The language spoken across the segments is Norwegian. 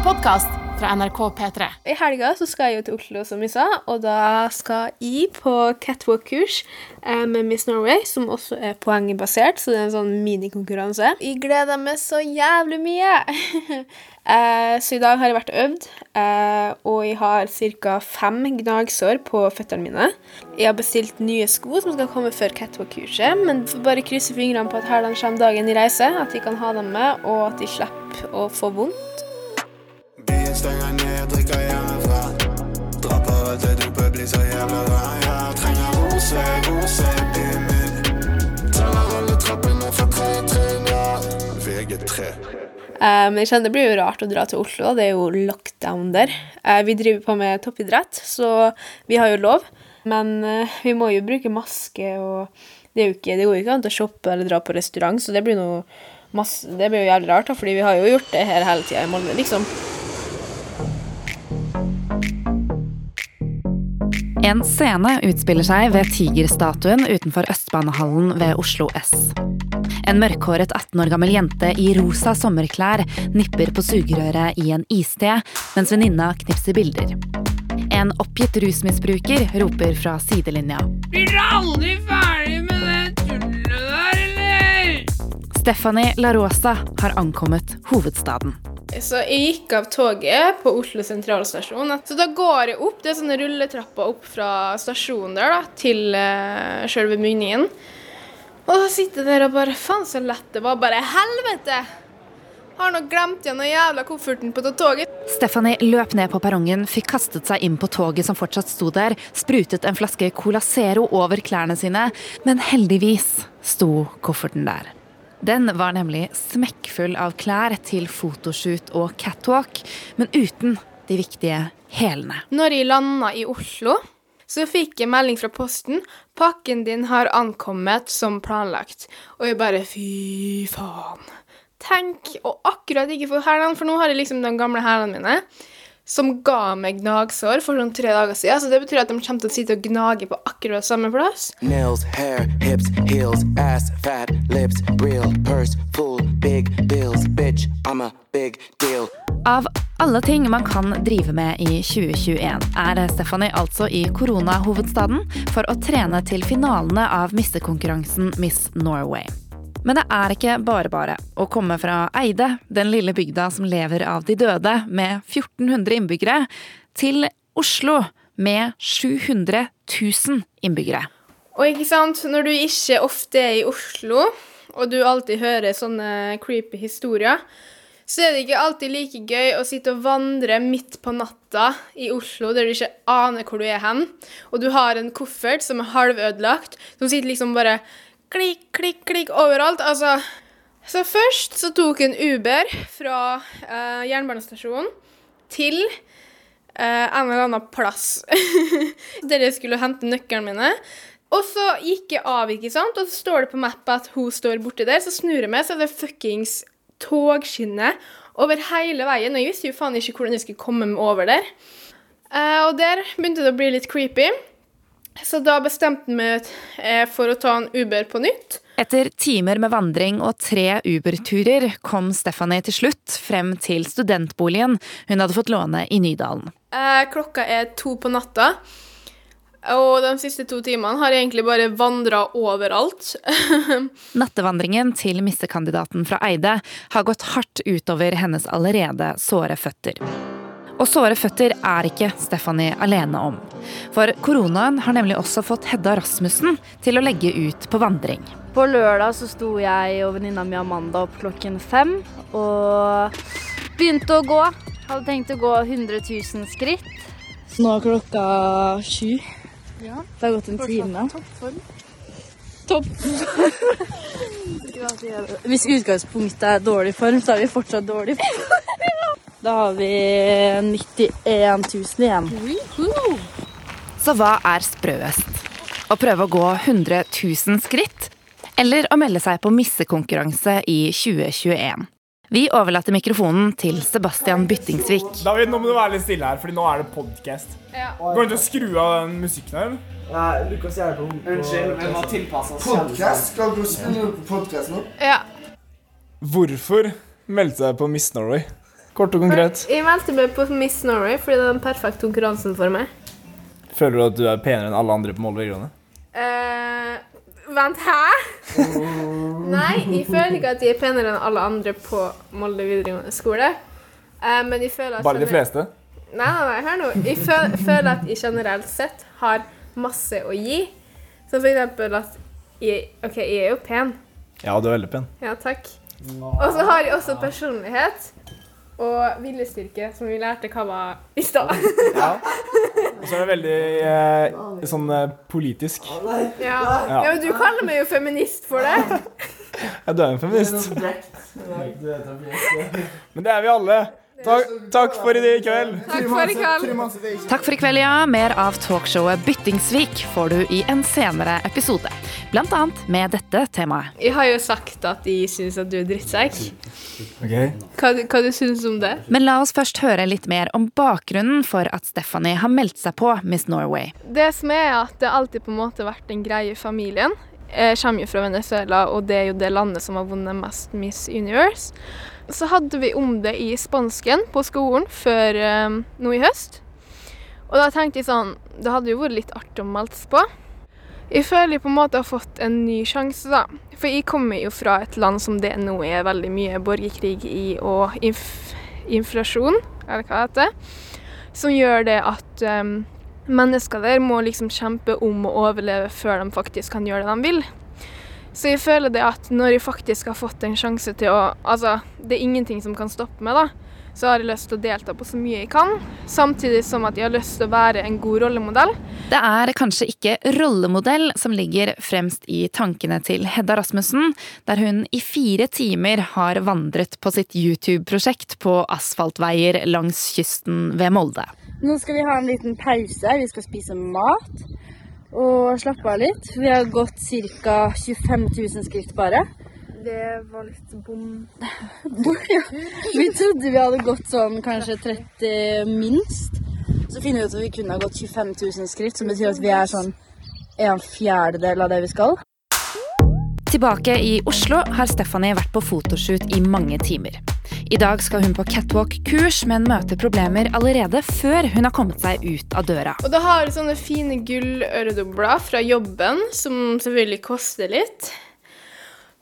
en podkast fra NRK P3. I helga så skal jeg jo til Oslo, som vi sa, og da skal jeg på catwalk-kurs eh, med Miss Norway, som også er poengbasert, så det er en sånn minikonkurranse. Jeg gleder meg så jævlig mye! eh, så i dag har jeg vært øvd, eh, og jeg har ca. fem gnagsår på føttene mine. Jeg har bestilt nye sko som skal komme før catwalk-kurset, men bare krysse fingrene på at her kommer dagen i reise, at de kan ha dem med, og at de slipper å få vondt. Byen stenger ned, drikker hjemmefra. Drar på det til dopet, blir så jævla rar. Jeg trenger rose, rose byen min. Teller alle trappene fra tre trinn, ja. VG3. Um, Men jeg kjenner det blir jo rart å dra til Oslo. Det er jo lockdown der. Uh, Vi driver på med toppidrett, så vi har jo lov. Men uh, vi må jo bruke maske, og det, er jo ikke, det går jo ikke an å shoppe eller dra på restaurant, så det blir, noe masse, det blir jo jævlig rart, da, fordi vi har jo gjort det her hele tida i Molde, liksom. En scene utspiller seg ved Tigerstatuen utenfor Østbanehallen ved Oslo S. En mørkhåret 18 år gammel jente i rosa sommerklær nipper på sugerøret i en iste, mens venninna knipser bilder. En oppgitt rusmisbruker roper fra sidelinja. Blir du aldri ferdig med det tullet der, eller? Stephanie La Rosa har ankommet hovedstaden. Så jeg gikk av toget på Oslo sentralstasjon. Så da går jeg opp, det er sånne rulletrapper opp fra stasjonen der da, til uh, sjølve mynningen. Og da sitter jeg der og bare Faen, så lett det var. Bare helvete! Har nå glemt igjen den jævla kofferten på toget. Stephanie løp ned på perrongen, fikk kastet seg inn på toget som fortsatt sto der, sprutet en flaske Cola Zero over klærne sine, men heldigvis sto kofferten der. Den var nemlig smekkfull av klær til fotoshoot og catwalk, men uten de viktige hælene. Når jeg landa i Oslo, så fikk jeg melding fra posten. 'Pakken din har ankommet som planlagt.' Og jeg bare Fy faen. Tenk å akkurat ikke få hælene, for nå har jeg liksom de gamle hælene mine. Som ga meg gnagsår for sånn tre dager siden. Så det betyr at de kommer til å sitte og gnage på akkurat samme plass. Nails, hair, hips, heels, ass, fat, lips, real, purse, full, big bills, bitch, I'm a big deal. Av alle ting man kan drive med i 2021, er Stephanie altså i koronahovedstaden for å trene til finalene av missekonkurransen Miss Norway. Men det er ikke bare bare å komme fra Eide, den lille bygda som lever av de døde, med 1400 innbyggere, til Oslo med 700 000 innbyggere. Og ikke sant, når du ikke ofte er i Oslo, og du alltid hører sånne creepy historier, så er det ikke alltid like gøy å sitte og vandre midt på natta i Oslo der du ikke aner hvor du er hen, og du har en koffert som er halvødelagt, som sitter liksom bare klikk, klikk, klikk overalt. Altså Så først så tok en Uber fra eh, jernbanestasjonen til eh, en eller annen plass der jeg skulle hente nøklene mine. Og så gikk jeg av, ikke sant, og så står det på mappa at hun står borti der. Så snur jeg meg, så er det fuckings togskinne over hele veien. Og jeg visste jo faen ikke hvordan jeg skulle komme meg over der. Eh, og der begynte det å bli litt creepy. Så da bestemte jeg meg eh, for å ta en Uber på nytt. Etter timer med vandring og tre Uber-turer kom Stephanie til slutt frem til studentboligen hun hadde fått låne i Nydalen. Eh, klokka er to på natta. Og de siste to timene har jeg egentlig bare vandra overalt. Nattevandringen til missekandidaten fra Eide har gått hardt utover hennes allerede såre føtter. Og såre føtter er ikke Stephanie alene om. For koronaen har nemlig også fått Hedda Rasmussen til å legge ut på vandring. På lørdag så sto jeg og venninna mi Amanda opp klokken fem og begynte å gå. Hadde tenkt å gå 100 000 skritt. Så nå er klokka sju. Det har gått en time. Topp. Hvis utgangspunktet er dårlig form, så er vi fortsatt dårlig form. Da har vi 91 000 igjen. Så hva er sprøest? Å prøve å gå 100 000 skritt? Eller å melde seg på missekonkurranse i 2021? Vi overlater mikrofonen til Sebastian Byttingsvik. David, nå må du være litt stille her, for nå er det podcast. Går det ikke å skru av den musikken her? Nei, Lukas er på Unnskyld, vi må tilpasse oss. Podcast? Skal du spille på podcast nå? Ja. Hvorfor meldte du deg på Miss Norway? Kort og konkret. Jeg meldte meg på Miss Norway fordi det er den perfekte konkurransen for meg. Føler du at du er penere enn alle andre på Molde videregående? Eh, vent, hæ? Nei, jeg føler ikke at jeg er penere enn alle andre på Molde videregående skole. Uh, men jeg føler at Bare de fleste? Nei, nei, nei, hør nå. Jeg føl føler at jeg generelt sett har masse å gi. Som for eksempel at jeg OK, jeg er jo pen. Ja, du er veldig pen. Ja, takk. Og så har jeg også personlighet og viljestyrke, som vi lærte hva var i stad. Og så er det veldig eh, sånn eh, politisk. Ja. ja, men du kaller meg jo feminist for det. Ja, du er en feminist. Men det er vi alle. Takk, takk for i kveld. Takk for i kveld. Takk for i kveld, ja. Mer av talkshowet Byttingsvik får du i en senere episode. Blant annet med dette temaet. Jeg har jo sagt at de syns at du er drittsekk. Okay. Hva, hva du syns om det? Men la oss først høre litt mer om bakgrunnen for at Stephanie har meldt seg på Miss Norway. Det som er at det alltid på en måte vært en greie i familien. Jeg kommer jo fra Venezuela, og det er jo det landet som har vunnet mest Miss Universe. Så hadde vi om det i spansken på skolen før eh, nå i høst. Og da tenkte jeg sånn Det hadde jo vært litt artig å melde seg på. Jeg føler jeg på en måte har fått en ny sjanse, da. For jeg kommer jo fra et land som det nå er veldig mye borgerkrig i, og inf inflasjon, eller hva det heter. Som gjør det at um, mennesker der må liksom kjempe om å overleve før de faktisk kan gjøre det de vil. Så jeg føler det at når jeg faktisk har fått en sjanse til å Altså, det er ingenting som kan stoppe meg, da. Så har jeg lyst til å delta på så mye jeg kan, samtidig som at jeg har lyst til å være en god rollemodell. Det er kanskje ikke rollemodell som ligger fremst i tankene til Hedda Rasmussen, der hun i fire timer har vandret på sitt YouTube-prosjekt på asfaltveier langs kysten ved Molde. Nå skal vi ha en liten pause. Vi skal spise mat og slappe av litt. Vi har gått ca. 25 000 skritt bare. Det var litt bom. ja. Vi trodde vi hadde gått sånn kanskje 30 minst. Så finner vi ut at vi kunne ha gått 25 000 skritt, som betyr at vi er sånn en fjerdedel av det vi skal. Tilbake i Oslo har Stephanie vært på fotoshoot i mange timer. I dag skal hun på catwalk-kurs, men møter problemer allerede før hun har kommet seg ut av døra. Og da har sånne fine gulløredobler fra jobben, som selvfølgelig koster litt.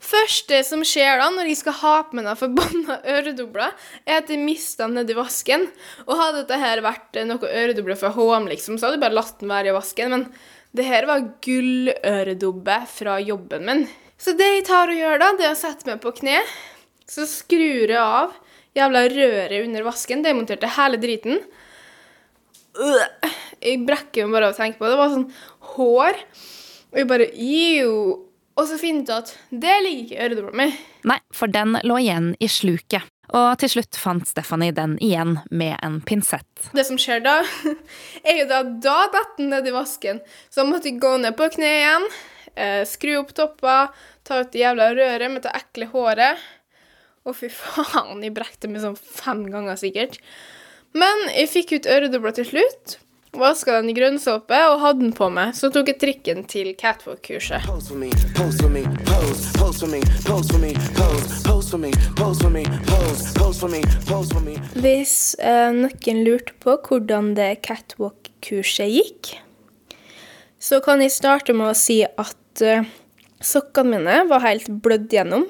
Første som skjer da, når jeg skal ha på meg forbanna øredobler, er at jeg mister den nedi vasken. Og hadde dette her vært noe øredobler fra HM, liksom, så hadde jeg bare latt den være i vasken. Men det her var gulløredobbe fra jobben min. Så det jeg tar og gjør da, det er å sette meg på kne. Så skrur jeg av jævla røret under vasken, demonterte hele driten. Jeg brekker meg bare av å tenke på det. Det var sånn hår. Og jeg bare jo. Og så finner jeg ut at det ligger ikke i øredobla mi. Nei, for den lå igjen i sluket. Og til slutt fant Stephanie den igjen med en pinsett. Det som skjer da, er jo da da detter den ned i vasken. Så jeg måtte gå ned på kne igjen, eh, skru opp topper, ta ut det jævla røret med det ekle håret. Å, fy faen, jeg brekte meg sånn fem ganger sikkert. Men jeg fikk ut øredobla til slutt. Vaska den i grønnsåpe og hadde den på meg. Så tok jeg trikken til catwalk-kurset. Hvis eh, noen lurte på hvordan det catwalk-kurset gikk, så kan jeg starte med å si at eh, sokkene mine var helt blødd gjennom.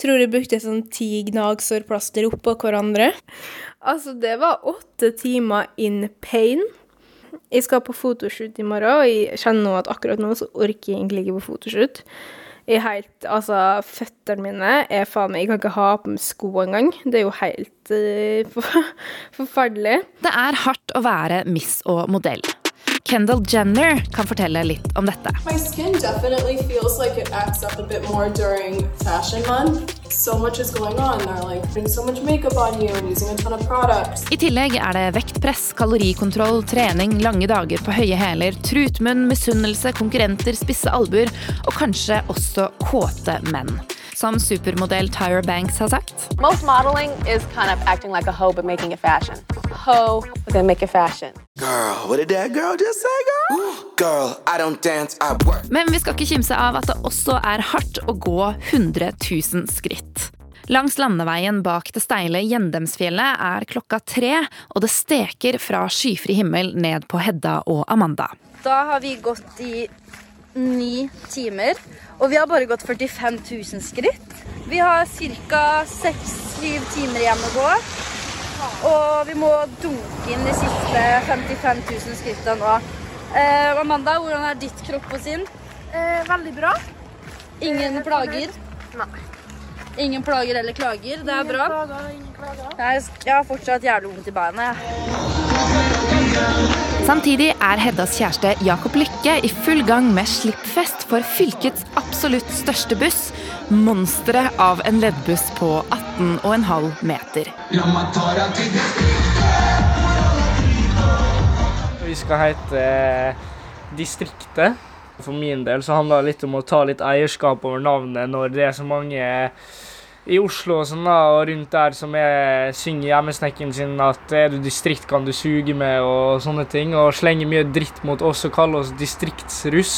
Tror de brukte sånn ti gnagsårplaster oppå hverandre. Altså, det var åtte timer in pain. Jeg skal på fotoshoot i morgen, og jeg kjenner nå at akkurat nå så orker jeg egentlig ikke på fotoshoot. Jeg er helt Altså, føttene mine er faen meg Jeg kan ikke ha på meg sko engang. Det er jo helt uh, for, forferdelig. Det er hardt å være miss og modell. Kendall Jenner kan fortelle litt om dette. I tillegg er det vektpress, kalorikontroll, trening, lange dager på høye hæler, trutmunn, misunnelse, konkurrenter, spisse albuer og kanskje også kåte menn. Som supermodell Tyra Banks har sagt. Most modeling is kind of acting like a hoe but making it fashion. Hoe, but then make it fashion. Girl, what did that girl just say, girl? Girl, I don't dance, I work. Men vi skal ikke kimse av at det også er hardt å gå 100 000 skritt. Langs landeveien bak det steile Gjendemsfjellet er klokka tre, og det steker fra skyfri himmel ned på Hedda og Amanda. Da har vi gått i ni timer, og vi har bare gått 45 000 skritt. Vi har ca. 6-7 timer igjen å gå. Og vi må dunke inn de siste 55 000 skrittene nå. Eh, Amanda, hvordan er ditt kropp og sinn? Eh, veldig bra. Ingen plager? Nei. Ingen plager eller klager. Det er Ingen bra. Plager, ingen plager. Jeg, jeg har fortsatt jævlig vondt i beina. jeg. Samtidig er Heddas kjæreste Jakob Lykke i full gang med slippfest for fylkets absolutt største buss. Monsteret av en leddbuss på 18,5 meter. Vi skal hete eh, Distriktet. For min del så handler det litt om å ta litt eierskap over navnet når det er så mange i Oslo og sånn da, og rundt der som jeg synger hjemmesnekken sin at er du distrikt kan du suge med og sånne ting, og slenger mye dritt mot oss og kaller oss distriktsruss.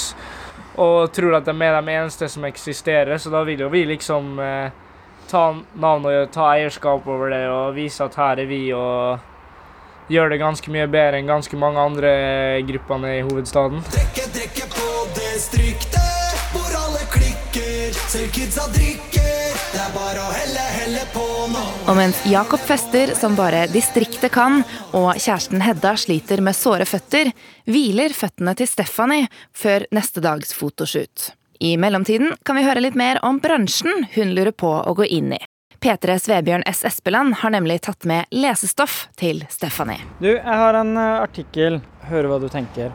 Og tror at de er de eneste som eksisterer, så da vil jo vi liksom eh, ta navnet og ta eierskap over det og vise at her er vi og gjør det ganske mye bedre enn ganske mange andre gruppene i hovedstaden. Drikke, drikke på distriktet, hvor alle klikker. selv kidsa drikker, det er bare å helle, helle på nå. Og mens Jakob fester som bare distriktet kan, og kjæresten Hedda sliter med såre føtter, hviler føttene til Stephanie før neste dags fotoshoot. I mellomtiden kan vi høre litt mer om bransjen hun lurer på å gå inn i. P3s Vebjørn S. Espeland har nemlig tatt med lesestoff til Stephanie. Du, jeg har en eh, artikkel. Høre hva du tenker.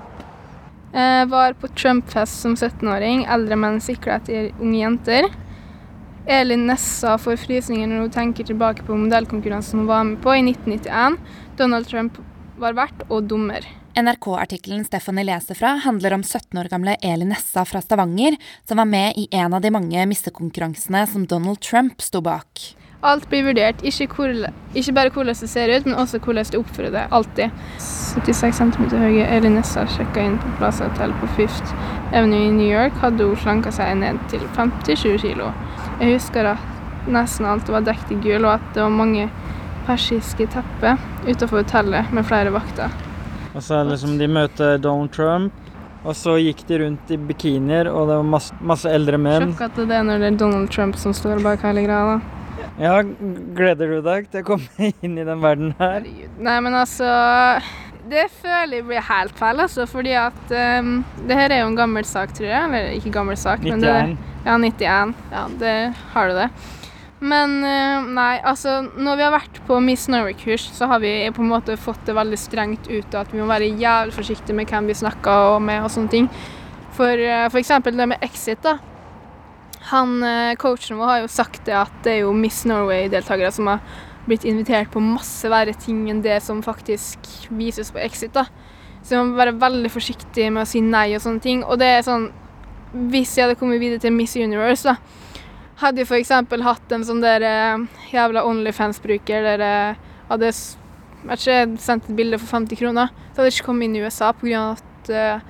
Jeg var på Trump-fest som 17-åring. Eldre menn sikla etter unge jenter. Elin Nessa får frysninger når hun tenker tilbake på modellkonkurransen hun var med på i 1991. Donald Trump var vert og dommer. NRK-artikkelen Stephanie leser fra, handler om 17 år gamle Elin Nessa fra Stavanger, som var med i en av de mange missekonkurransene som Donald Trump sto bak. Alt blir vurdert, ikke, hvor, ikke bare hvordan det ser ut, men også hvordan du oppfører deg. Alltid. 76 cm høye Elin Nessa sjekka inn på Plaza Hotel på Fifth Avenue i New York, hadde hun slanka seg ned til 57 kilo. Jeg husker at nesten alt var dekket i gull, og at det var mange persiske tepper utenfor hotellet med flere vakter. Og så liksom de møter Donald Trump, og så gikk de rundt i bikinier, og det var masse, masse eldre menn. Sjokkete det er når det er Donald Trump som står bak hele greia, da. Ja, gleder du deg til å komme inn i den verden her? Nei, men altså Det føler jeg blir helt feil, altså, fordi at um, Det her er jo en gammel sak, tror jeg. Eller ikke gammel sak, men det er... Ja, 91. Ja, det har du det. Men uh, nei, altså når vi har vært på Miss Norway-kurs, så har vi på en måte fått det veldig strengt ut at vi må være jævlig forsiktige med hvem vi snakker med og sånne ting. For, uh, f.eks. eksempel det med Exit, da. Han, uh, Coachen vår har jo sagt det at det er jo Miss Norway-deltakere som har blitt invitert på masse verre ting enn det som faktisk vises på Exit. da. Så man må være veldig forsiktig med å si nei og sånne ting. Og det er sånn Hvis jeg hadde kommet videre til Miss Universe, da, hadde jeg f.eks. hatt en sånn der eh, jævla Onlyfans-bruker der jeg hadde jeg sendt et bilde for 50 kroner, så hadde jeg ikke kommet inn i USA pga. at eh,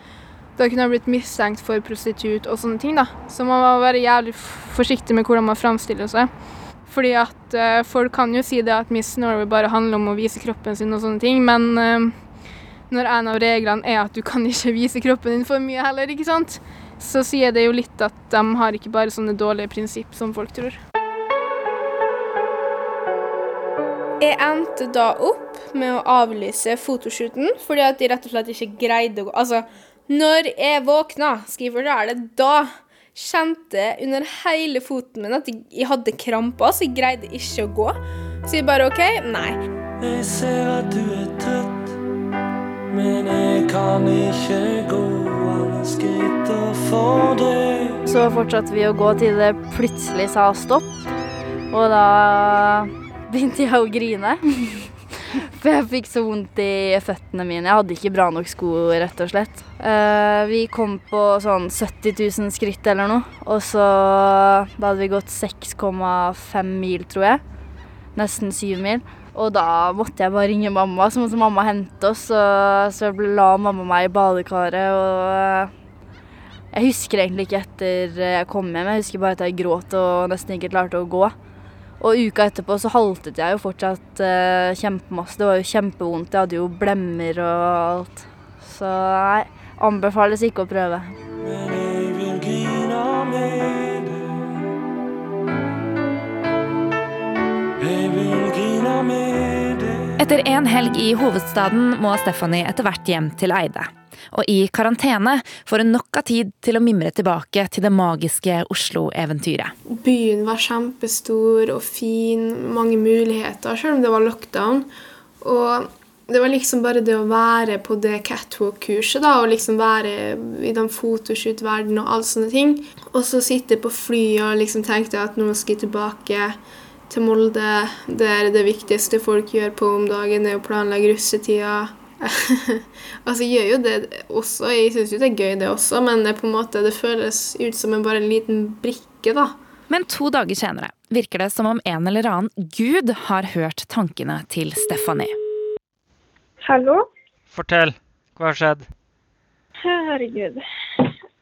da kunne jeg blitt mistenkt for prostitut og sånne ting. da. Så man må være jævlig forsiktig med hvordan man framstiller seg. Fordi at uh, folk kan jo si det at Miss Norway bare handler om å vise kroppen sin og sånne ting, men uh, når en av reglene er at du kan ikke vise kroppen din for mye heller, ikke sant, så sier det jo litt at de har ikke bare sånne dårlige prinsipp som folk tror. Jeg endte da opp med å avlyse fotoshooten fordi at de rett og slett ikke greide å gå Altså, når jeg våkna, skal jeg fortelle det, da kjente under hele foten min at jeg hadde kramper, så jeg greide ikke å gå. Så jeg bare OK, nei. Jeg ser at du er trøtt, men jeg kan ikke gå alle skritter for deg. Så fortsatte vi å gå til det plutselig sa stopp, og da begynte jeg å grine. For jeg fikk så vondt i føttene mine. Jeg hadde ikke bra nok sko, rett og slett. Eh, vi kom på sånn 70 000 skritt eller noe, og så da hadde vi gått 6,5 mil, tror jeg. Nesten 7 mil. Og da måtte jeg bare ringe mamma, så måtte mamma hente oss. Og så la mamma meg i badekaret, og jeg husker egentlig ikke etter jeg kom hjem. Jeg husker bare at jeg gråt og nesten ikke klarte å gå. Og uka etterpå så haltet jeg jo fortsatt uh, kjempemasse. Det var jo kjempevondt. Jeg hadde jo blemmer og alt. Så nei, anbefales ikke å prøve. Etter en helg i hovedstaden må Stephanie etter hvert hjem til Eide. Og i karantene får hun nok av tid til å mimre tilbake til det magiske Oslo-eventyret. Byen var kjempestor og fin, mange muligheter, selv om det var lockdown. Og det var liksom bare det å være på det catwalk-kurset da, og liksom være i den fotoshoot-verdenen og alle sånne ting. Og så sitte på flyet og liksom tenkte at nå skal jeg tilbake til Molde. Det er det viktigste folk gjør på om dagen, er å planlegge russetida. altså, jeg gjør jo det også. Jeg syns jo det er gøy, det også, men det, på en måte, det føles ut som en bare en liten brikke, da. Men to dager senere virker det som om en eller annen gud har hørt tankene til Stephanie. Hallo? Fortell. Hva har skjedd? Herregud.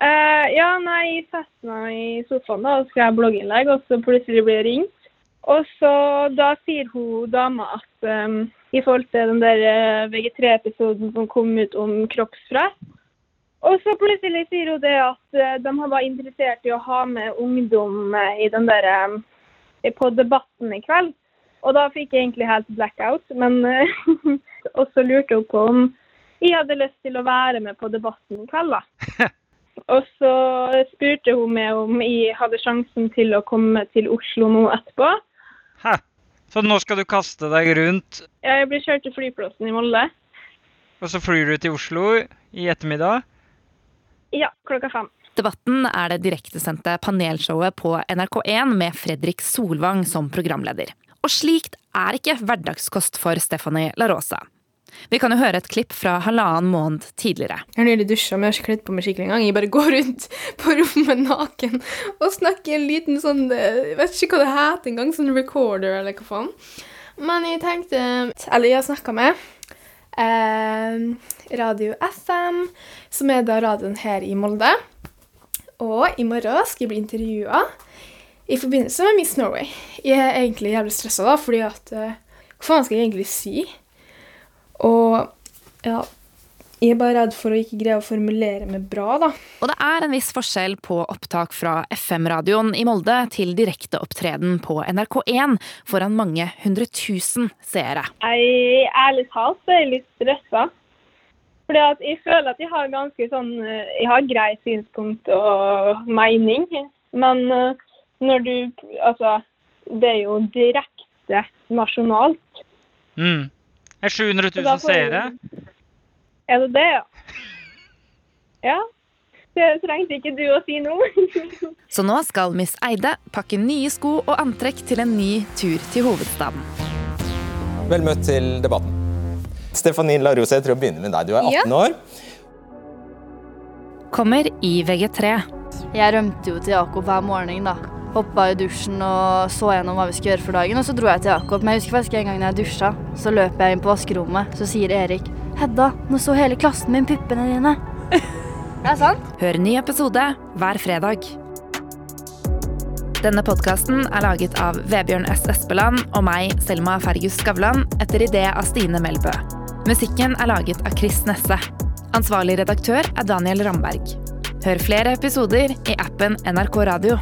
Uh, ja, nei, jeg satte meg i sofaen da, og skrev blogginnlegg, og så plutselig blir jeg ringt. Og så da sier hun dama at um, i forhold til den der uh, VG3-episoden som kom ut om kroppspress Og så plutselig sier hun det at uh, de var interessert i å ha med ungdom i den der, på debatten i kveld. Og da fikk jeg egentlig helt blackout. Men Og så lurte hun på om jeg hadde lyst til å være med på debatten i kveld, da. Og så spurte hun meg om jeg hadde sjansen til å komme til Oslo nå etterpå. Så nå skal du kaste deg rundt? Ja, jeg blir kjørt til flyplassen i Molde. Og så flyr du til Oslo i ettermiddag? Ja, klokka fem. Debatten er det direktesendte panelshowet på NRK1 med Fredrik Solvang som programleder. Og slikt er ikke hverdagskost for Stephanie La Rosa. Vi kan jo høre et klipp fra halvannen måned tidligere. Jeg har nylig dusja, men jeg har ikke kledd på meg skikkelig engang. Jeg bare går rundt på rommet naken og snakker en liten sånn Jeg vet ikke hva det heter engang, sånn recorder eller hva faen. Men jeg tenkte Eller jeg har snakka med eh, Radio FM, som er da radioen her i Molde. Og i morgen skal jeg bli intervjua i forbindelse med Miss Norway. Jeg er egentlig jævlig stressa, da, fordi at uh, Hva faen skal jeg egentlig si? Og ja Jeg er bare redd for å ikke greie å formulere meg bra, da. Og det er en viss forskjell på opptak fra FM-radioen i Molde til direkteopptreden på NRK1 foran mange hundre tusen seere. Jeg, ærlig talt så er jeg litt stressa. Fordi at jeg føler at jeg har ganske sånn Jeg har greit synspunkt og mening, men uh, når du Altså, det er jo direkte nasjonalt. Mm. Det er 700 000 seere. Er det det, ja? Ja. Det trengte ikke du å si noe. Så nå skal Miss Eide pakke nye sko og antrekk til en ny tur til hovedstaden. Vel møtt til debatten. Stephanie Larose, tror jeg begynner med deg. Du er 18 ja. år. Kommer i VG3. Jeg rømte jo til Jakob hver morgen, da hoppa i dusjen og så gjennom hva vi skulle gjøre for dagen. Og så dro jeg til Jakob. Men jeg husker faktisk en gang jeg dusja, så løper jeg inn på vaskerommet. Så sier Erik 'Hedda, nå så hele klassen min puppene dine'. det er sant. Hør ny episode hver fredag. Denne podkasten er laget av Vebjørn S. Espeland og meg, Selma Fergus Skavlan, etter idé av Stine Melbø. Musikken er laget av Chris Nesse. Ansvarlig redaktør er Daniel Ramberg. Hør flere episoder i appen NRK Radio.